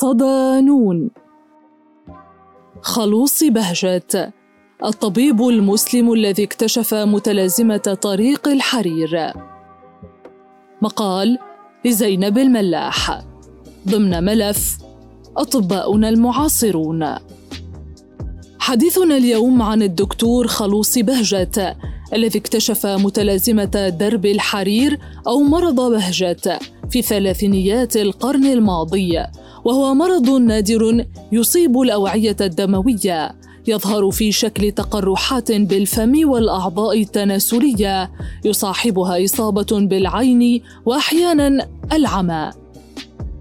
صدانون. خلوص بهجت الطبيب المسلم الذي اكتشف متلازمة طريق الحرير. مقال لزينب الملاح. ضمن ملف أطباؤنا المعاصرون. حديثنا اليوم عن الدكتور خلوص بهجت الذي اكتشف متلازمة درب الحرير أو مرض بهجت في ثلاثينيات القرن الماضي. وهو مرض نادر يصيب الأوعية الدموية يظهر في شكل تقرحات بالفم والأعضاء التناسلية يصاحبها إصابة بالعين واحيانا العمى.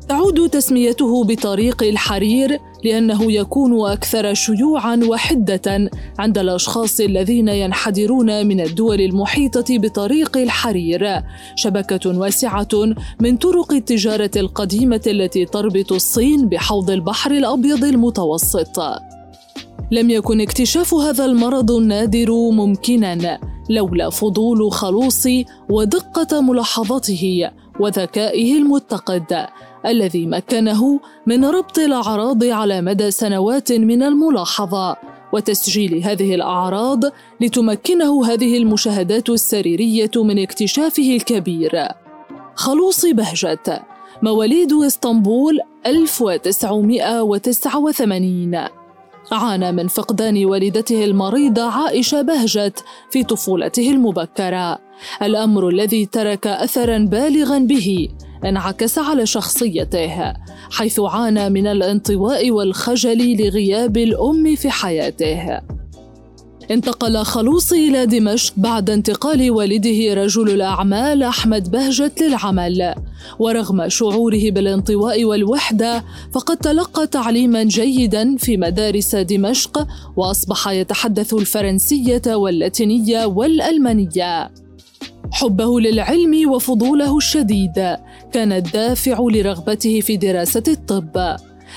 تعود تسميته بطريق الحرير لأنه يكون أكثر شيوعا وحدة عند الأشخاص الذين ينحدرون من الدول المحيطة بطريق الحرير. شبكة واسعة من طرق التجارة القديمة التي تربط الصين بحوض البحر الأبيض المتوسط. لم يكن اكتشاف هذا المرض النادر ممكنا لولا فضول خلوص ودقة ملاحظته وذكائه المتقد الذي مكنه من ربط الأعراض على مدى سنوات من الملاحظة. وتسجيل هذه الأعراض لتمكنه هذه المشاهدات السريرية من اكتشافه الكبير. خلوص بهجت مواليد إسطنبول 1989 عانى من فقدان والدته المريضة عائشة بهجت في طفولته المبكرة. الأمر الذي ترك أثرا بالغا به انعكس على شخصيته حيث عانى من الانطواء والخجل لغياب الأم في حياته. انتقل خلوصي إلى دمشق بعد انتقال والده رجل الأعمال أحمد بهجت للعمل. ورغم شعوره بالانطواء والوحدة فقد تلقى تعليما جيدا في مدارس دمشق وأصبح يتحدث الفرنسية واللاتينية والألمانية. حبه للعلم وفضوله الشديد. كان الدافع لرغبته في دراسة الطب.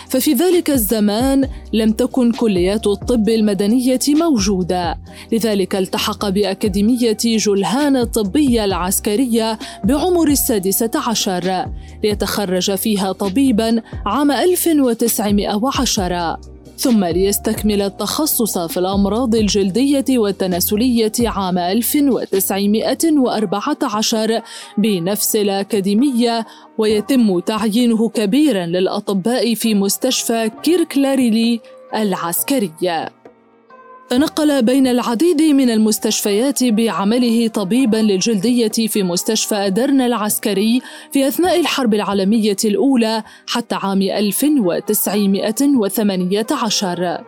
ففي ذلك الزمان لم تكن كليات الطب المدنية موجودة. لذلك التحق بأكاديمية جلهان الطبية العسكرية بعمر السادسة عشر. ليتخرج فيها طبيبا عام 1910 ثم ليستكمل التخصص في الأمراض الجلدية والتناسلية عام 1914 بنفس الأكاديمية ويتم تعيينه كبيرا للأطباء في مستشفى كيركلاريلي العسكرية تنقل بين العديد من المستشفيات بعمله طبيبا للجلدية في مستشفى أدرنا العسكري في أثناء الحرب العالمية الأولى حتى عام 1918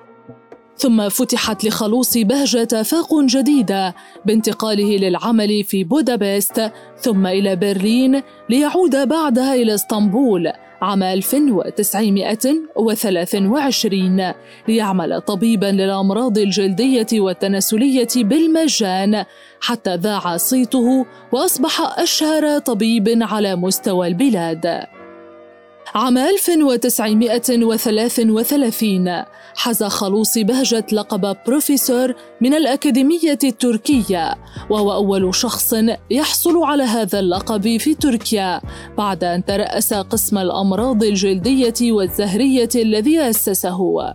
ثم فتحت لخلوص بهجة آفاق جديدة بانتقاله للعمل في بودابست ثم إلى برلين ليعود بعدها إلى اسطنبول عام 1923 ليعمل طبيبا للأمراض الجلدية والتناسلية بالمجان حتى ذاع صيته وأصبح أشهر طبيب على مستوى البلاد. عام 1933 حاز خلوص بهجة لقب بروفيسور من الأكاديمية التركية وهو أول شخص يحصل على هذا اللقب في تركيا بعد أن ترأس قسم الأمراض الجلدية والزهرية الذي أسسه.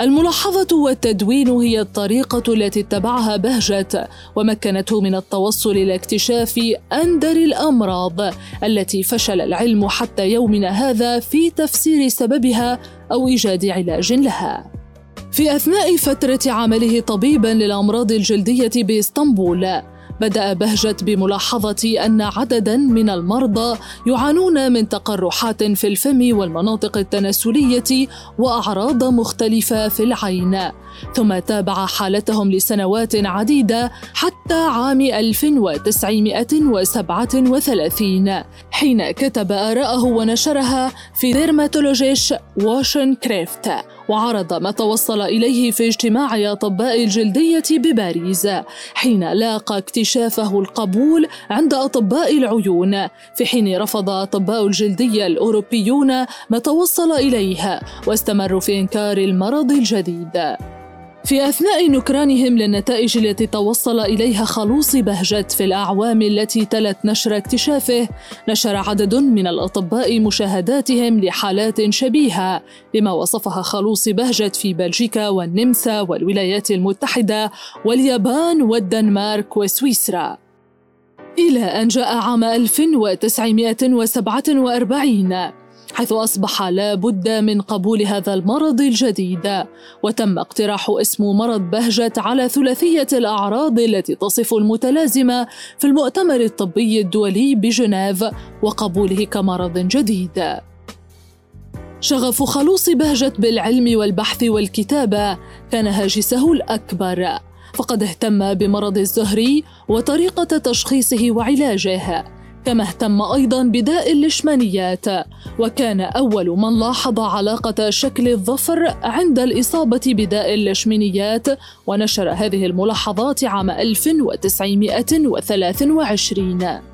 الملاحظة والتدوين هي الطريقة التي اتبعها بهجت ومكنته من التوصل إلى اكتشاف أندر الأمراض التي فشل العلم حتى يومنا هذا في تفسير سببها أو إيجاد علاج لها. في أثناء فترة عمله طبيبا للأمراض الجلدية بإسطنبول بدأ بهجت بملاحظة أن عددا من المرضى يعانون من تقرحات في الفم والمناطق التناسلية وأعراض مختلفة في العين. ثم تابع حالتهم لسنوات عديدة حتى عام 1937 حين كتب آراءه ونشرها في Dermatologische Wochenschrift وعرض ما توصل إليه في اجتماع أطباء الجلدية بباريس حين لاقى اكتشافه القبول عند أطباء العيون في حين رفض أطباء الجلدية الأوروبيون ما توصل إليه واستمروا في إنكار المرض الجديد. في أثناء نكرانهم للنتائج التي توصل إليها خلوص بهجت في الأعوام التي تلت نشر اكتشافه نشر عدد من الأطباء مشاهداتهم لحالات شبيهة لما وصفها خلوص بهجت في بلجيكا والنمسا والولايات المتحدة واليابان والدنمارك وسويسرا. إلى أن جاء عام 1947 حيث أصبح لا بد من قبول هذا المرض الجديد وتم اقتراح اسم مرض بهجة على ثلاثية الأعراض التي تصف المتلازمة في المؤتمر الطبي الدولي بجنيف وقبوله كمرض جديد. شغف خلوص بهجة بالعلم والبحث والكتابة كان هاجسه الأكبر فقد اهتم بمرض الزهري وطريقة تشخيصه وعلاجه. كما اهتم أيضا بداء الليشمانيات وكان أول من لاحظ علاقة شكل الظفر عند الإصابة بداء الليشمانيات ونشر هذه الملاحظات عام 1923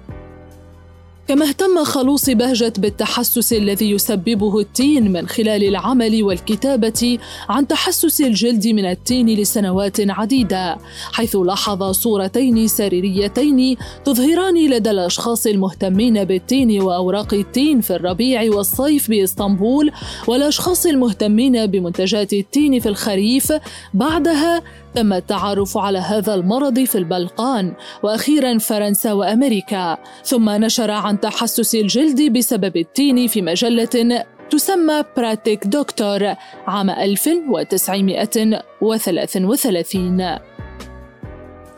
كما اهتم خلوص بهجة بالتحسس الذي يسببه التين من خلال العمل والكتابة عن تحسس الجلد من التين لسنوات عديدة، حيث لاحظ صورتين سريريتين تظهران لدى الأشخاص المهتمين بالتين وأوراق التين في الربيع والصيف بإسطنبول، والأشخاص المهتمين بمنتجات التين في الخريف، بعدها تم التعرف على هذا المرض في البلقان وأخيرا فرنسا وأمريكا ثم نشر عن تحسس الجلد بسبب التين في مجلة تسمى براتيك دكتور عام 1933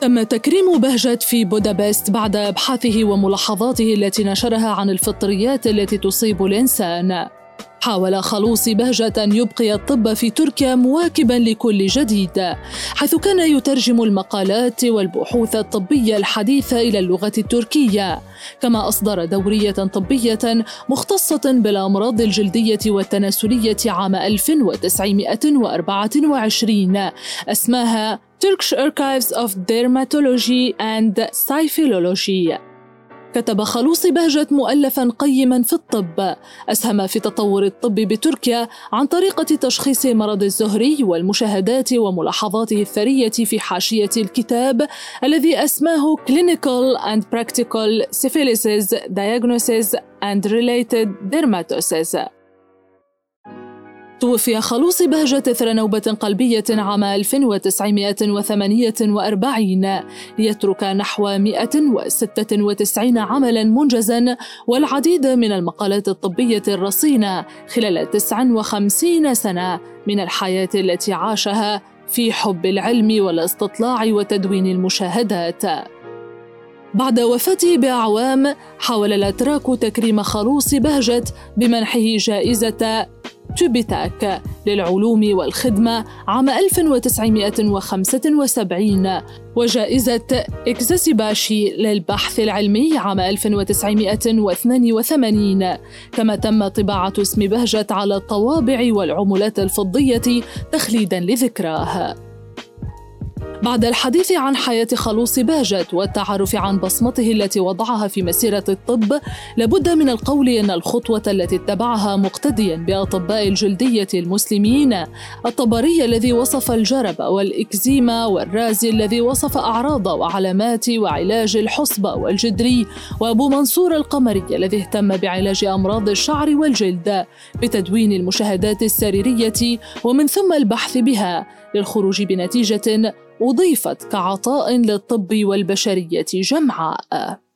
تم تكريم بهجت في بودابست بعد أبحاثه وملاحظاته التي نشرها عن الفطريات التي تصيب الإنسان. حاول خلوص بهجة يبقي الطب في تركيا مواكبا لكل جديد حيث كان يترجم المقالات والبحوث الطبية الحديثة إلى اللغة التركية كما أصدر دورية طبية مختصة بالأمراض الجلدية والتناسلية عام 1924 اسماها Turkish Archives of Dermatology and Syphilology كتب خلوص بهجة مؤلفا قيما في الطب أسهم في تطور الطب بتركيا عن طريقة تشخيص مرض الزهري والمشاهدات وملاحظاته الثرية في حاشية الكتاب الذي أسماه Clinical and Practical Syphilis Diagnosis and Related Dermatosis. توفي خلوص بهجة إثر نوبة قلبية عام 1948 ليترك نحو 196 عملا منجزا والعديد من المقالات الطبية الرصينة خلال 59 سنة من الحياة التي عاشها في حب العلم والاستطلاع وتدوين المشاهدات. بعد وفاته بأعوام حاول الأتراك تكريم خلوص بهجت بمنحه جائزة تشوبيتاك للعلوم والخدمة عام 1975 وجائزة إكزاسيباشي للبحث العلمي عام 1982 كما تم طباعة اسم بهجت على الطوابع والعملات الفضية تخليدا لذكراه. بعد الحديث عن حياة خلوص باجت والتعرف عن بصمته التي وضعها في مسيرة الطب لابد من القول أن الخطوة التي اتبعها مقتديا بأطباء الجلدية المسلمين. الطبري الذي وصف الجرب والإكزيما والرازي الذي وصف أعراض وعلامات وعلاج الحصبة والجدري وأبو منصور القمري الذي اهتم بعلاج أمراض الشعر والجلد بتدوين المشاهدات السريرية ومن ثم البحث بها للخروج بنتيجة أضيفت كعطاء للطب والبشرية جمعاء.